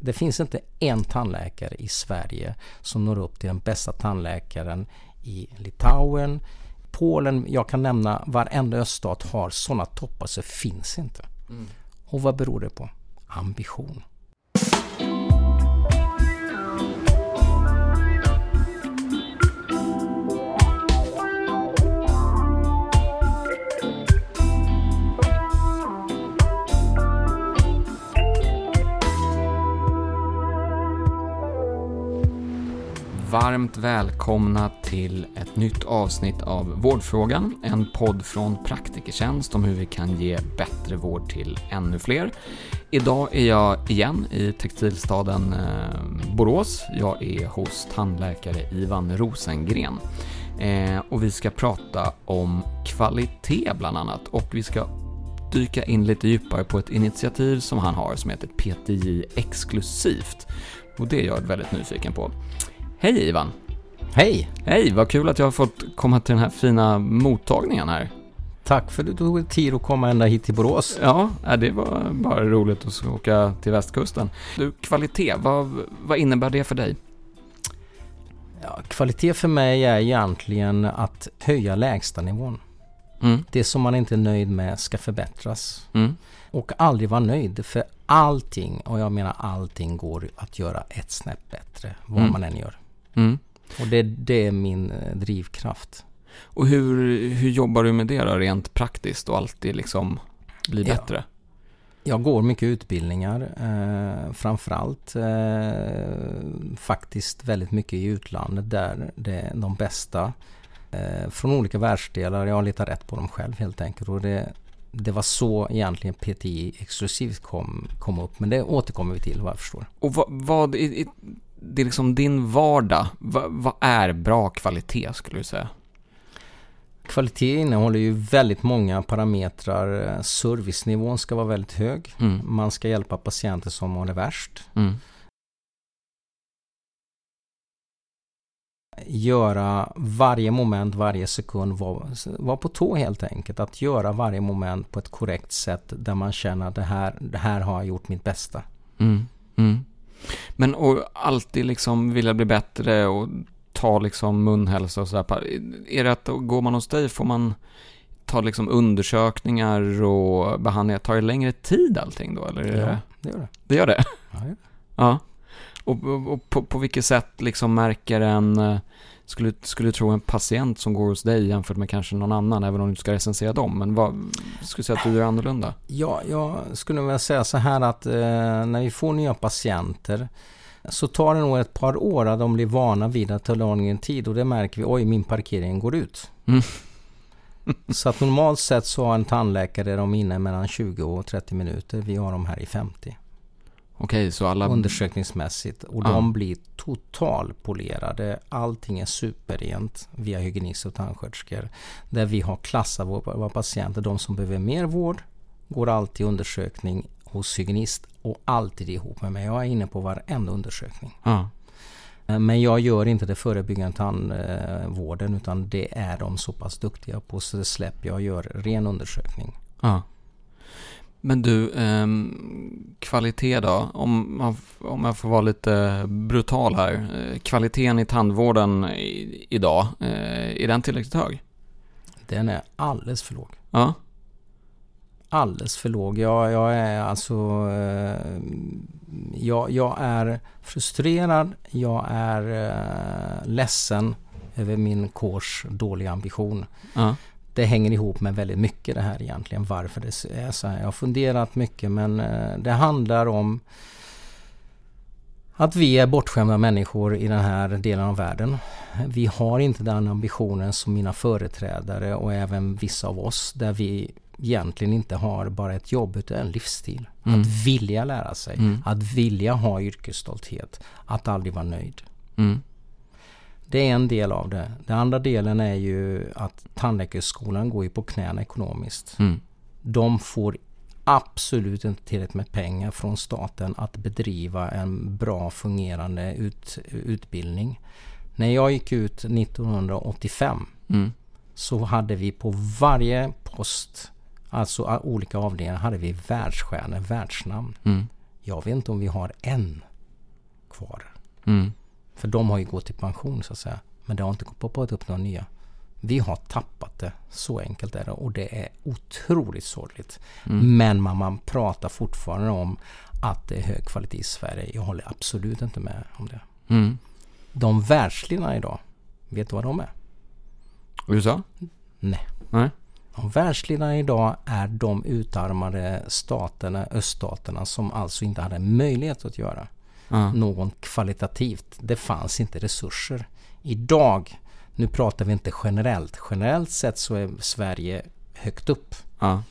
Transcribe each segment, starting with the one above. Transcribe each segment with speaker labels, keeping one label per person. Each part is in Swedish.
Speaker 1: det finns inte en tandläkare i Sverige som når upp till den bästa tandläkaren i Litauen, Polen, jag kan nämna varenda öststat har sådana toppar så finns inte. Mm. Och vad beror det på? Ambition.
Speaker 2: Varmt välkomna till ett nytt avsnitt av Vårdfrågan, en podd från Praktikertjänst om hur vi kan ge bättre vård till ännu fler. Idag är jag igen i textilstaden eh, Borås. Jag är hos tandläkare Ivan Rosengren. Eh, och vi ska prata om kvalitet bland annat och vi ska dyka in lite djupare på ett initiativ som han har som heter PTJ Exklusivt. Och det är jag väldigt nyfiken på. Hej Ivan!
Speaker 1: Hej!
Speaker 2: Hej, vad kul att jag har fått komma till den här fina mottagningen här.
Speaker 1: Tack för att du tog tid att komma ända hit till Borås.
Speaker 2: Ja, det var bara roligt att åka till västkusten. Du, kvalitet, vad, vad innebär det för dig?
Speaker 1: Ja, kvalitet för mig är egentligen att höja lägstanivån. Mm. Det som man inte är nöjd med ska förbättras. Mm. Och aldrig vara nöjd för allting, och jag menar allting går att göra ett snäpp bättre vad mm. man än gör. Mm. Och det, det, är min eh, drivkraft.
Speaker 2: Och hur, hur jobbar du med det då, rent praktiskt och alltid liksom bli ja. bättre?
Speaker 1: Jag går mycket utbildningar, eh, framförallt eh, faktiskt väldigt mycket i utlandet där det är de bästa eh, från olika världsdelar. Jag har letat rätt på dem själv helt enkelt. Och det, det var så egentligen PTI exklusivt kom, kom upp. Men det återkommer vi till vad jag förstår.
Speaker 2: Och vad, vad det är liksom din vardag. Vad, vad är bra kvalitet skulle du säga?
Speaker 1: Kvalitet innehåller ju väldigt många parametrar. Servicenivån ska vara väldigt hög. Mm. Man ska hjälpa patienter som har det värst. Mm. Göra varje moment, varje sekund, vara var på tå helt enkelt. Att göra varje moment på ett korrekt sätt där man känner att det här, det här har jag gjort mitt bästa. Mm.
Speaker 2: Men och alltid liksom vilja bli bättre och ta liksom munhälsa och sådär. Är det att går man hos dig får man ta liksom undersökningar och behandlingar? Tar det längre tid allting då? Eller
Speaker 1: ja, det gör det.
Speaker 2: Det gör det? Ja. Det gör det. ja. Och, och, och på, på vilket sätt liksom märker en, eh, skulle, skulle du tro en patient som går hos dig jämfört med kanske någon annan, även om du inte ska recensera dem, men vad skulle du säga att du gör annorlunda?
Speaker 1: Ja, jag skulle vilja säga så här att eh, när vi får nya patienter så tar det nog ett par år att de blir vana vid att ta lång tid och det märker vi, oj min parkering går ut. Mm. så att normalt sett så har en tandläkare de inne mellan 20 och 30 minuter, vi har dem här i 50.
Speaker 2: Okej, så alla...
Speaker 1: Undersökningsmässigt. Och ja. de blir totalpolerade. Allting är superrent via hygienist och tandsköterskor. Där vi har klassat våra, patienter. De som behöver mer vård går alltid undersökning hos hygienist och alltid ihop med mig. Jag är inne på varenda undersökning. Ja. Eh, men jag gör inte det förebyggande tandvården utan det är de så pass duktiga på så det släpper jag gör ren undersökning. Ja.
Speaker 2: Men du, eh, kvalitet då? Om, man, om jag får vara lite brutal här. Eh, kvaliteten i tandvården i, idag, eh, är den tillräckligt hög?
Speaker 1: Den är alldeles för låg. Ja. Alldeles för låg. Jag, jag är alltså... Eh, jag, jag, är frustrerad. Jag är eh, ledsen över min kårs dåliga ambition. Ja det hänger ihop med väldigt mycket det här egentligen. Varför det är så här. Jag har funderat mycket men eh, det handlar om att vi är bortskämda människor i den här delen av världen. Vi har inte den ambitionen som mina företrädare och även vissa av oss där vi egentligen inte har bara ett jobb utan en livsstil. Mm. Att vilja lära sig, mm. att vilja ha yrkesstolthet, att aldrig vara nöjd. Mm. Det är en del av det. Den andra delen är ju att tandläkarskolan går ju på knäna ekonomiskt. Mm. De får absolut inte tillräckligt med pengar från staten att bedriva en bra fungerande ut, utbildning. När jag gick ut 1985 mm. så hade vi på varje post, alltså olika avdelningar, hade vi världsstjärnor, världsnamn. Mm. Jag vet inte om vi har en kvar.
Speaker 2: Mm.
Speaker 1: För de har ju gått i pension så att säga. Men det har inte poppat upp några nya. Vi har tappat det. Så enkelt är det. Och det är otroligt sorgligt.
Speaker 2: Mm.
Speaker 1: Men man, man pratar fortfarande om att det är hög kvalitet i Sverige. Jag håller absolut inte med om det.
Speaker 2: Mm.
Speaker 1: De världsledarna idag, vet du vad de är?
Speaker 2: USA?
Speaker 1: Nej.
Speaker 2: Nej.
Speaker 1: De världsledarna idag är de utarmade staterna, öststaterna som alltså inte hade möjlighet att göra
Speaker 2: Ja.
Speaker 1: något kvalitativt. Det fanns inte resurser. Idag, nu pratar vi inte generellt. Generellt sett så är Sverige högt upp.
Speaker 2: Ja.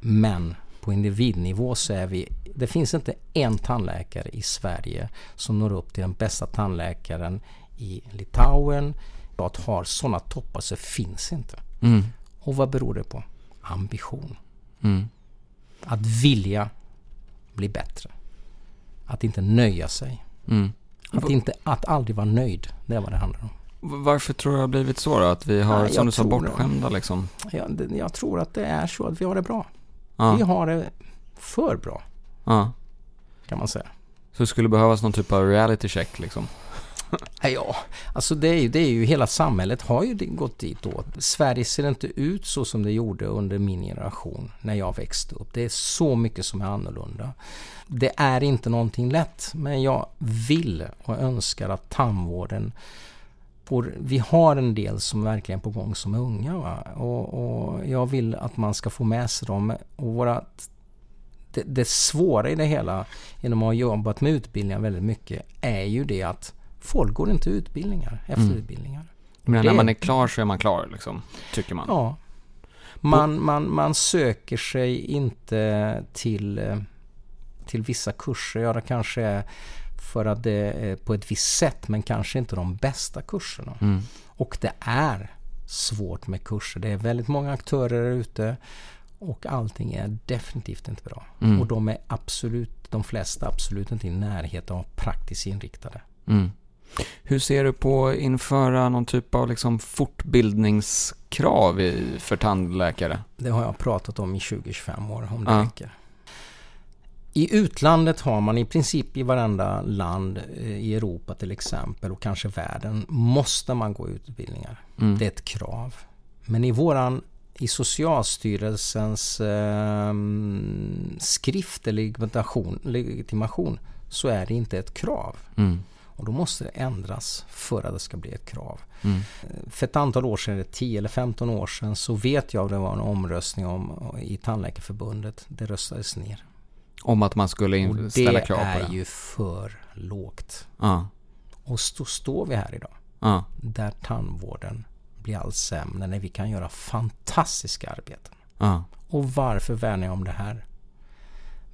Speaker 1: Men på individnivå så är vi... Det finns inte en tandläkare i Sverige som når upp till den bästa tandläkaren i Litauen. Att ha sådana toppar så finns inte.
Speaker 2: Mm.
Speaker 1: Och vad beror det på? Ambition.
Speaker 2: Mm.
Speaker 1: Att vilja bli bättre. Att inte nöja sig.
Speaker 2: Mm.
Speaker 1: Att, inte, att aldrig vara nöjd. Det är vad det handlar om.
Speaker 2: Varför tror du det har blivit så då? Att vi har,
Speaker 1: jag
Speaker 2: som du sa, bortskämda liksom?
Speaker 1: Jag, jag tror att det är så att vi har det bra.
Speaker 2: Ja.
Speaker 1: Vi har det för bra,
Speaker 2: ja.
Speaker 1: kan man säga.
Speaker 2: Så det skulle behövas någon typ av reality check liksom?
Speaker 1: Ja, alltså det är, ju, det är ju hela samhället har ju gått dit. Sverige ser inte ut så som det gjorde under min generation när jag växte upp. Det är så mycket som är annorlunda. Det är inte någonting lätt, men jag vill och önskar att tandvården får, vi har en del som verkligen är på gång som är unga va? Och, och jag vill att man ska få med sig dem. Och våra, det, det svåra i det hela genom att ha jobbat med utbildningar väldigt mycket är ju det att folk går inte utbildningar, efterutbildningar.
Speaker 2: Menar,
Speaker 1: Det-
Speaker 2: när man är klar så är man klar liksom, tycker man.
Speaker 1: Ja. Man, man, man söker sig inte till, eh, till vissa kurser. Ja, det kanske är för att det är på ett visst sätt, men kanske inte de bästa kurserna.
Speaker 2: Mm.
Speaker 1: Och det är svårt med kurser. Det är väldigt många aktörer ute och allting är definitivt inte bra.
Speaker 2: Mm.
Speaker 1: Och de är absolut, de flesta absolut inte i närheten av praktiskt inriktade.
Speaker 2: Mm. Hur ser du på att införa någon typ av liksom fortbildningskrav i, för tandläkare?
Speaker 1: Det har jag pratat om i 20-25 år, om det
Speaker 2: Ja.
Speaker 1: räcker. I utlandet har man i princip i varenda land eh, i Europa till exempel och kanske världen måste man gå utbildningar.
Speaker 2: Mm.
Speaker 1: Det är ett krav. Men i våran i Socialstyrelsens eh, skrift eller legitimation, legitimation så är det inte ett krav.
Speaker 2: Mm.
Speaker 1: Och då måste det ändras för att det ska bli ett krav.
Speaker 2: Mm.
Speaker 1: För ett antal år sedan, 10 eller 15 år sedan, så vet jag att det var en omröstning om i Tandläkarförbundet. Det röstades ner.
Speaker 2: Om att man skulle
Speaker 1: det
Speaker 2: ställa krav på
Speaker 1: är
Speaker 2: det?
Speaker 1: ju för lågt.
Speaker 2: Ja.
Speaker 1: Och då står vi här idag,
Speaker 2: Ja.
Speaker 1: där tandvården blir allt sämre när vi kan göra fantastiska arbeten.
Speaker 2: Ja.
Speaker 1: Och varför värnar jag om det här?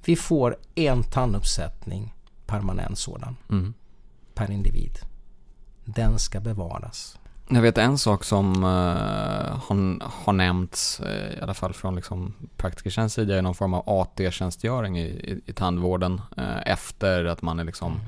Speaker 1: Vi får en tanduppsättning, permanent sådan,
Speaker 2: Mm.
Speaker 1: Per individ. Den ska bevaras.
Speaker 2: Jag vet en sak som uh, har, har nämnts, eh, i alla fall från liksom praktikertjänst sida, är någon form av AT-tjänstgöring i, i, i tandvården eh, efter att man är liksom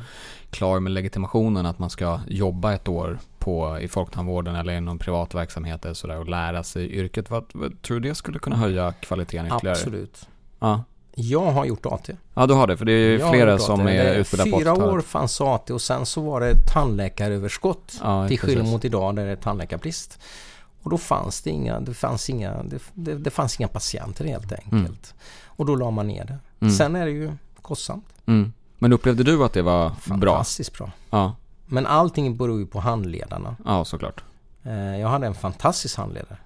Speaker 2: klar med legitimationen, att man ska jobba ett år på, i folktandvården eller i någon privat verksamhet eller sådär och lära sig yrket. Vad, vad tror du det skulle kunna höja kvaliteten ytterligare?
Speaker 1: Absolut.
Speaker 2: Ja.
Speaker 1: Jag har gjort AT.
Speaker 2: ja, du har det, för det är
Speaker 1: Jag
Speaker 2: flera som är utbildade på
Speaker 1: Fyra
Speaker 2: 80-talet.
Speaker 1: år fanns AT och sen så var det tandläkaröverskott.
Speaker 2: Ja,
Speaker 1: till skillnad mot idag där det är tandläkarbrist. Och då fanns det inga, det fanns inga, det, det, det fanns inga patienter helt enkelt.
Speaker 2: Mm.
Speaker 1: Och då la man ner det.
Speaker 2: Mm.
Speaker 1: Sen är det ju kostsamt.
Speaker 2: Mm. Men upplevde du att det var bra?
Speaker 1: Fantastiskt bra.
Speaker 2: Ja,
Speaker 1: Men allting beror ju på handledarna.
Speaker 2: ja såklart.
Speaker 1: Eh, Jag hade en fantastisk handledare.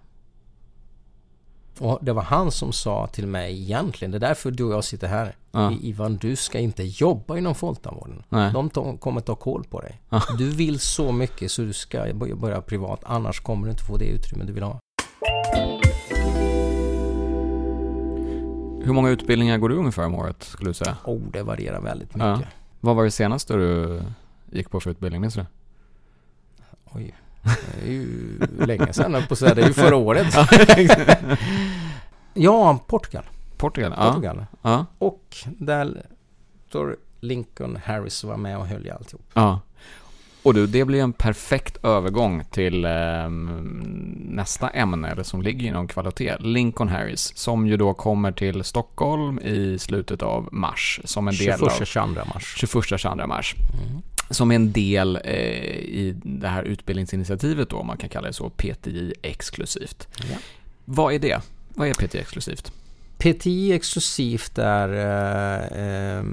Speaker 1: Och det var han som sa till mig egentligen, det är därför du och jag sitter här.
Speaker 2: Ja.
Speaker 1: Ivan, du ska inte jobba inom folktandvården.
Speaker 2: Nej.
Speaker 1: De to- kommer ta koll på dig.
Speaker 2: Ja.
Speaker 1: Du vill så mycket så du ska börja privat, annars kommer du inte få det utrymme du vill ha.
Speaker 2: Hur många utbildningar går du ungefär om året, skulle du säga?
Speaker 1: Oh, det varierar väldigt
Speaker 2: Ja.
Speaker 1: mycket.
Speaker 2: Vad var det senaste du gick på för utbildning, minns du?
Speaker 1: Oj, det är ju länge sedan, på säga. Det är ju förra året. ja, Portugal.
Speaker 2: Portugal?
Speaker 1: Portugal.
Speaker 2: Ja.
Speaker 1: Och där Dr. Lincoln Harris var med och höll i alltihop.
Speaker 2: ja. Och du, det blir en perfekt övergång till eh, nästa ämne, eller som ligger inom kvalitet. Lincoln Harris, som ju då kommer till Stockholm i slutet av mars. Som en del
Speaker 1: 21
Speaker 2: av...
Speaker 1: mars.
Speaker 2: 21-22 mars. Mm. Som en del eh, i det här utbildningsinitiativet då, om man kan kalla det så, PTI exklusivt. Ja. Vad är det? Vad är PTI exklusivt?
Speaker 1: PTI exklusivt är eh, eh,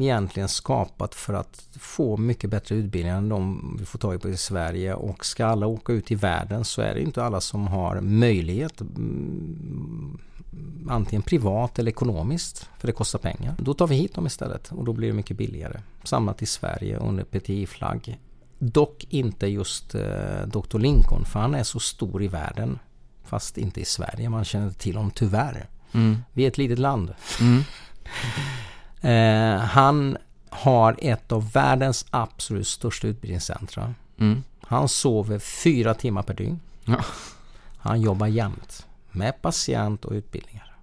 Speaker 1: egentligen skapat för att få mycket bättre utbildningar än de vi får tag på i Sverige och ska alla åka ut i världen så är det inte alla som har möjlighet mm, antingen privat eller ekonomiskt för det kostar pengar. Då tar vi hit dem istället och då blir det mycket billigare. Samlat i Sverige under PTI-flagg. Dock inte just eh, Dr. Lincoln för han är så stor i världen fast inte i Sverige. Man känner till honom tyvärr. Mm. Vi är ett litet land. Mm. eh, han har ett av världens absolut största utbildningscentra. Mm. Han sover fyra timmar per dygn. Ja. Han jobbar jämt med patient och utbildningar.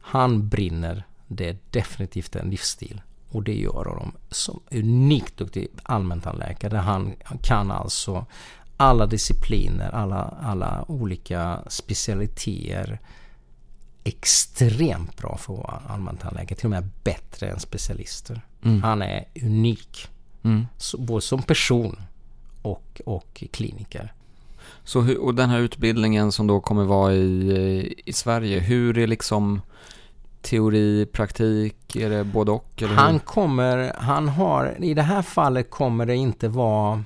Speaker 1: Han brinner. Det är definitivt en livsstil. Och det gör honom som unikt duktig allmäntandläkare. Han kan alltså alla discipliner, alla, alla olika specialiteter extremt bra för att vara allmäntandläkare. Till och med bättre än specialister. Mm. Han är unik. Mm. Så, både som person och, och kliniker.
Speaker 2: Så hur, och den här utbildningen som då kommer vara i, i Sverige, hur är liksom teori, praktik, är det både och?
Speaker 1: Eller han kommer, han har, i det här fallet kommer det inte vara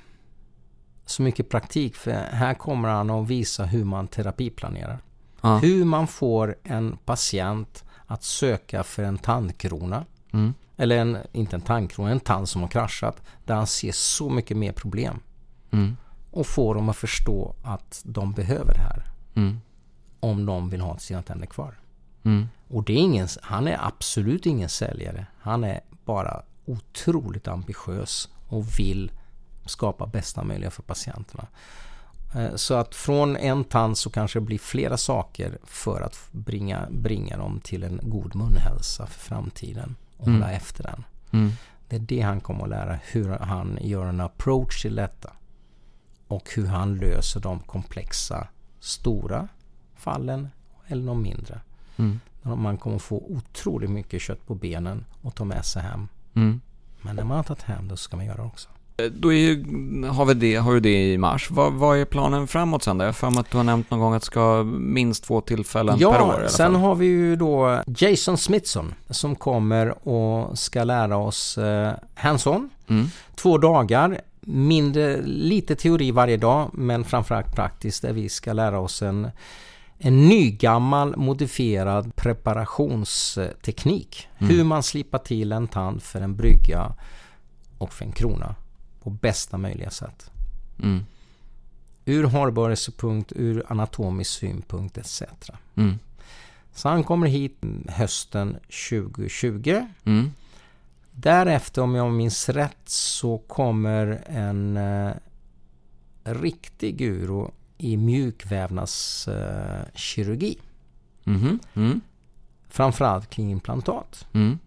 Speaker 1: så mycket praktik för här kommer han att visa hur man terapiplanerar. Ja. Hur man får en patient att söka för en tandkrona. Mm. Eller en, inte en tandkrona, en tand som har kraschat. Där han ser så mycket mer problem. Mm. Och får dem att förstå att de behöver det här. Mm. Om de vill ha sina tänder kvar. Mm. Och det är ingen, han är absolut ingen säljare. Han är bara otroligt ambitiös och vill skapa bästa möjliga för patienterna. Eh, så att från en tand så kanske det blir flera saker för att bringa, bringa dem till en god munhälsa för framtiden och mm. hålla efter den. Mm. Det är det han kommer att lära, hur han gör en approach till detta. Och hur han löser de komplexa, stora fallen eller de mindre. Mm. Man kommer få otroligt mycket kött på benen och ta med sig hem. Mm. Men när man har tagit hem det så ska man göra det också.
Speaker 2: Eh, då är, har, vi det, har du det i mars. Vad, vad är planen framåt sen? Jag har för mig att du har nämnt någon gång att det ska minst två tillfällen
Speaker 1: ja,
Speaker 2: per år. Ja,
Speaker 1: sen har vi ju då Jason Smithson som kommer och ska lära oss eh, hands-on. Mm. Två dagar, mindre, lite teori varje dag men framförallt praktiskt där vi ska lära oss en en nygammal modifierad preparationsteknik. Mm. Hur man slipar till en tand för en brygga och för en krona på bästa möjliga sätt. Mm. Ur hållbarhetssynpunkt, ur anatomisk synpunkt etc. Mm. Så han kommer hit hösten 2020. Mm. Därefter om jag minns rätt så kommer en eh, riktig guru i mjukvävnadskirurgi. Eh, mm. mm. Framförallt kring implantat. Mm.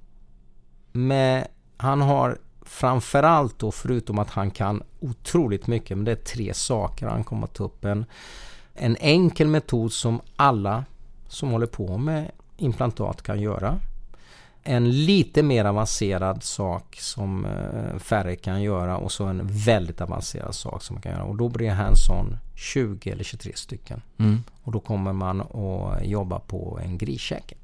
Speaker 1: Med, han har framförallt då förutom att han kan otroligt mycket, men det är tre saker han kommer att ta upp. En, en enkel metod som alla som håller på med implantat kan göra. En lite mer avancerad sak som eh, färre kan göra och så en väldigt avancerad sak som man kan göra. Och då blir hands-on 20 eller 23 stycken. Mm. Och då kommer man att jobba på en griskäke.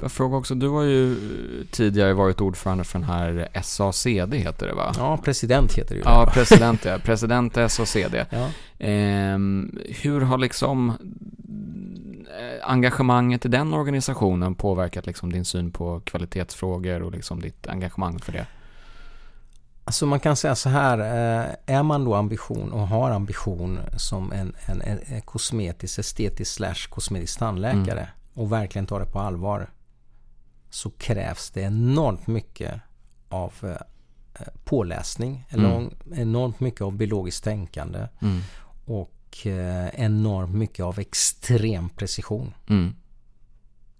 Speaker 2: Jag fråga också, du har ju tidigare varit ordförande för den här SACD heter det va?
Speaker 1: Ja, president heter det ju.
Speaker 2: Ja, president ja. President SACD. Ja. Eh, hur har liksom engagemanget i den organisationen påverkat liksom din syn på kvalitetsfrågor och liksom ditt engagemang för det?
Speaker 1: Alltså man kan säga så här, eh, är man då ambition och har ambition som en, en, en kosmetisk, estetisk slash kosmetisk tandläkare mm. och verkligen tar det på allvar så krävs det enormt mycket av eh, påläsning, mm. enormt mycket av biologiskt tänkande mm. och eh, enormt mycket av extrem precision. Mm.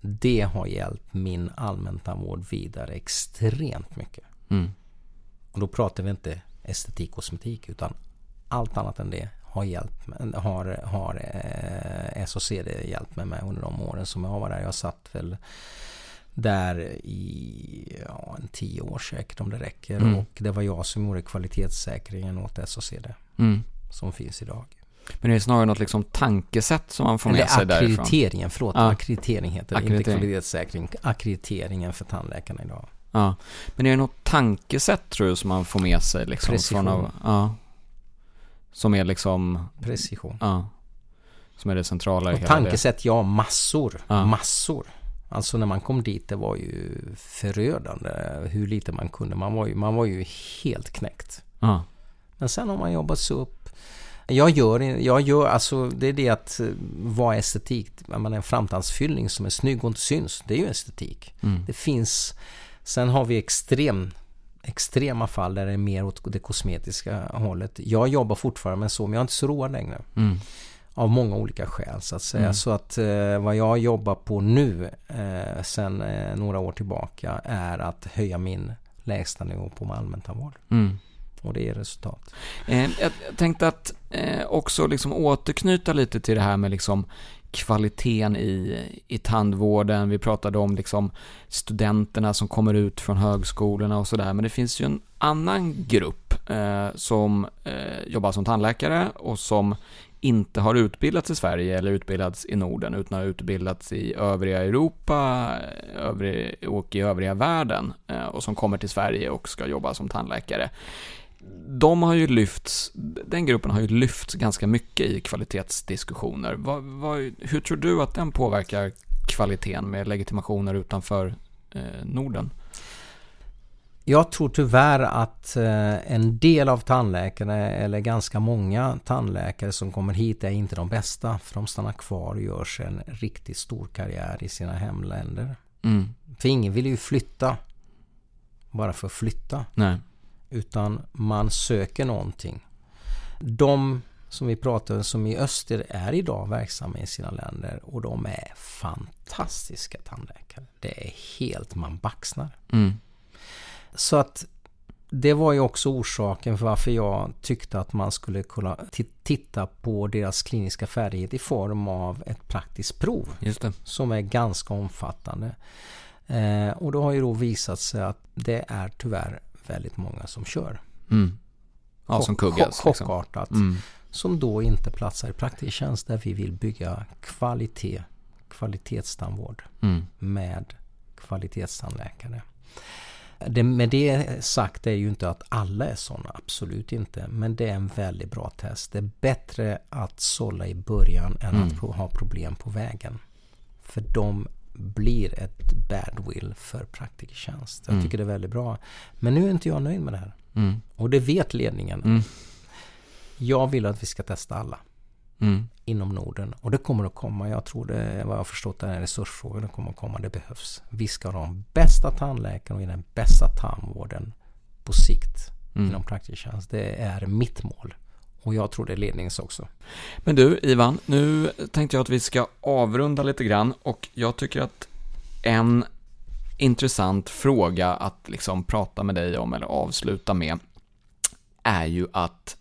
Speaker 1: Det har hjälpt min allmäntandvård vidare extremt mycket.
Speaker 2: Mm.
Speaker 1: Och då pratar vi inte estetik kosmetik utan allt annat än det har hjälpt har, har eh, SOCD hjälpt mig med under de åren som jag varit där. Jag satt väl där i ja, en tio år säkert om det räcker.
Speaker 2: Mm.
Speaker 1: Och det var jag som gjorde kvalitetssäkringen åt SOCD
Speaker 2: Mm.
Speaker 1: som finns idag.
Speaker 2: Men det är snarare något liksom tankesätt som man får med
Speaker 1: Eller
Speaker 2: sig därifrån.
Speaker 1: akkrediteringen, förlåt.
Speaker 2: Ja.
Speaker 1: Akkreditering heter det, inte kvalitetssäkring. Akkrediteringen för tandläkarna idag.
Speaker 2: Ja. Men är det något tankesätt tror du som man får med sig liksom?
Speaker 1: Precision.
Speaker 2: Från av, ja. Som är liksom,
Speaker 1: Precision.
Speaker 2: ja. Som är det centrala i
Speaker 1: Och
Speaker 2: hela
Speaker 1: tankesätt, ja massor.
Speaker 2: Ja.
Speaker 1: Massor. Alltså när man kom dit, det var ju förödande hur lite man kunde. Man var ju, man var ju helt knäckt.
Speaker 2: det. Ja.
Speaker 1: Men sen har man jobbat sig upp. Jag gör, jag gör alltså det är det att eh, vara estetik. Menar, en framtandsfyllning som är snygg och inte syns. Det är ju estetik.
Speaker 2: Mm.
Speaker 1: Det finns. Sen har vi extrem, extrema fall där det är mer åt det kosmetiska hållet. Jag jobbar fortfarande med så men jag är inte så road längre.
Speaker 2: Mm.
Speaker 1: Av många olika skäl så att säga.
Speaker 2: Mm.
Speaker 1: Så att eh, vad jag jobbar på nu eh, sen eh, några år tillbaka är att höja min lägstanivå på allmäntandvård.
Speaker 2: Mm.
Speaker 1: Och det är resultat.
Speaker 2: Eh, jag tänkte att eh, också liksom återknyta lite till det här med liksom kvaliteten i, i tandvården. Vi pratade om liksom studenterna som kommer ut från högskolorna och sådär. Men det finns ju en annan grupp eh, som eh, jobbar som tandläkare och som inte har utbildats i Sverige eller utbildats i Norden utan har utbildats i övriga Europa övrig, och i övriga världen eh, och som kommer till Sverige och ska jobba som tandläkare de har ju lyfts, den gruppen har ju lyfts ganska mycket i kvalitetsdiskussioner. Vad, vad, hur tror du att den påverkar kvaliteten med legitimationer utanför eh, Norden?
Speaker 1: Jag tror tyvärr att eh, en del av tandläkarna, eller ganska många tandläkare som kommer hit är inte de bästa. För de stannar kvar och gör sig en riktigt stor karriär i sina hemländer.
Speaker 2: Mm.
Speaker 1: För ingen vill ju flytta bara för att flytta.
Speaker 2: Nej.
Speaker 1: Utan man söker någonting. De som vi pratar om som i öster är idag verksamma i sina länder och de är fantastiska tandläkare. Det är helt, man baxnar.
Speaker 2: Mm.
Speaker 1: Så att det var ju också orsaken för varför jag tyckte att man skulle kunna ti- titta på deras kliniska färdighet i form av ett praktiskt prov
Speaker 2: det.
Speaker 1: som är ganska omfattande. Eh, och då har ju då visat sig att det är tyvärr väldigt många som kör.
Speaker 2: Mm. Ja, som kuggas. Liksom.
Speaker 1: Chockartat.
Speaker 2: Mm.
Speaker 1: Som då inte platsar i praktisk tjänst där vi vill bygga kvalitet, kvalitetstandvård
Speaker 2: Mm.
Speaker 1: med kvalitetstandläkare. Det, med det sagt är ju inte att alla är sådana, absolut inte. Men det är en väldigt bra test. Det är bättre att sålla i början än
Speaker 2: Mm.
Speaker 1: att ha problem på vägen. För de blir ett badwill för praktikertjänst. Jag
Speaker 2: Mm.
Speaker 1: tycker det är väldigt bra. Men nu är inte jag nöjd med det här.
Speaker 2: Mm.
Speaker 1: Och det vet ledningen.
Speaker 2: Mm.
Speaker 1: Jag vill att vi ska testa alla
Speaker 2: Mm.
Speaker 1: inom Norden. Och det kommer att komma. Jag tror det, vad jag har förstått, det är en resursfråga. Det kommer att komma. Det behövs. Vi ska ha de bästa tandläkarna och den bästa tandvården på sikt
Speaker 2: Mm.
Speaker 1: inom praktisk tjänst. Det är mitt mål. Och jag tror det är ledningens också.
Speaker 2: Men du, Ivan, nu tänkte jag att vi ska avrunda lite grann och jag tycker att en intressant fråga att liksom prata med dig om eller avsluta med är ju att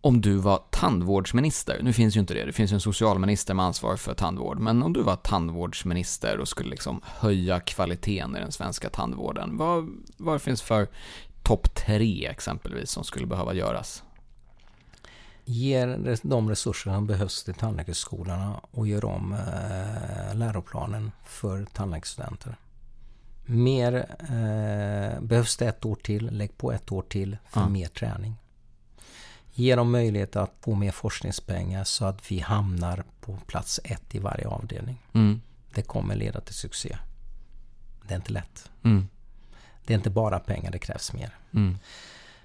Speaker 2: om du var tandvårdsminister, nu finns ju inte det, det finns ju en socialminister med ansvar för tandvård, men om du var tandvårdsminister och skulle liksom höja kvaliteten i den svenska tandvården, vad, vad finns för topp tre exempelvis som skulle behöva göras?
Speaker 1: Ger de resurser som behövs till tandläkarskolorna och gör om eh, läroplanen för tandläkarstudenter. Mer eh, behövs det ett år till, lägg på ett år till för
Speaker 2: Ja.
Speaker 1: mer träning. Ge dem möjlighet att få mer forskningspengar så att vi hamnar på plats ett i varje avdelning.
Speaker 2: Mm.
Speaker 1: Det kommer leda till succé. Det är inte lätt.
Speaker 2: Mm.
Speaker 1: Det är inte bara pengar, det krävs mer.
Speaker 2: Mm.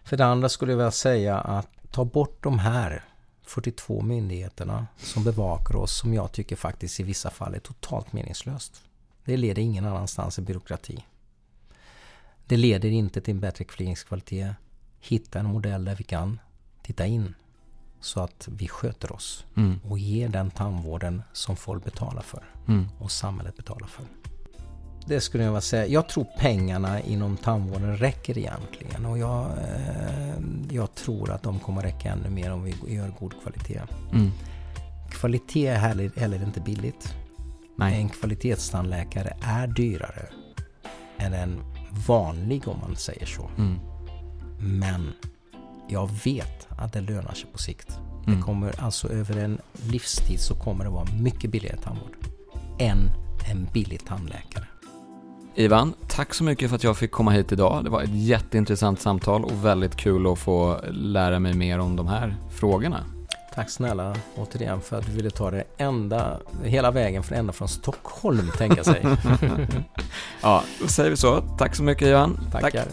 Speaker 1: För det andra skulle jag vilja säga att ta bort de här 42 myndigheterna som bevakar oss som jag tycker faktiskt i vissa fall är totalt meningslöst. Det leder ingen annanstans än byråkrati. Det leder inte till en bättre kvalitet. Hitta en modell där vi kan titta in så att vi sköter oss
Speaker 2: Mm.
Speaker 1: och ger den tandvården som folk betalar för
Speaker 2: Mm.
Speaker 1: och samhället betalar för. Det skulle jag vilja säga. Jag tror pengarna inom tandvården räcker egentligen och jag, eh, jag tror att de kommer räcka ännu mer om vi gör god kvalitet.
Speaker 2: Mm.
Speaker 1: Kvalitet är heller, heller inte billigt.
Speaker 2: Nej.
Speaker 1: En kvalitetstandläkare är dyrare än en vanlig om man säger så.
Speaker 2: Mm.
Speaker 1: Men jag vet att det lönar sig på sikt.
Speaker 2: Mm.
Speaker 1: Det kommer alltså över en livstid så kommer det vara mycket billigare tandvård än en billig tandläkare.
Speaker 2: Ivan, tack så mycket för att jag fick komma hit idag. Det var ett jätteintressant samtal och väldigt kul att få lära mig mer om de här frågorna.
Speaker 1: Tack snälla återigen för att du ville ta det ända, hela vägen från ända från Stockholm tänka sig.
Speaker 2: Ja, då säger vi så. Tack så mycket Ivan.
Speaker 1: Tackar.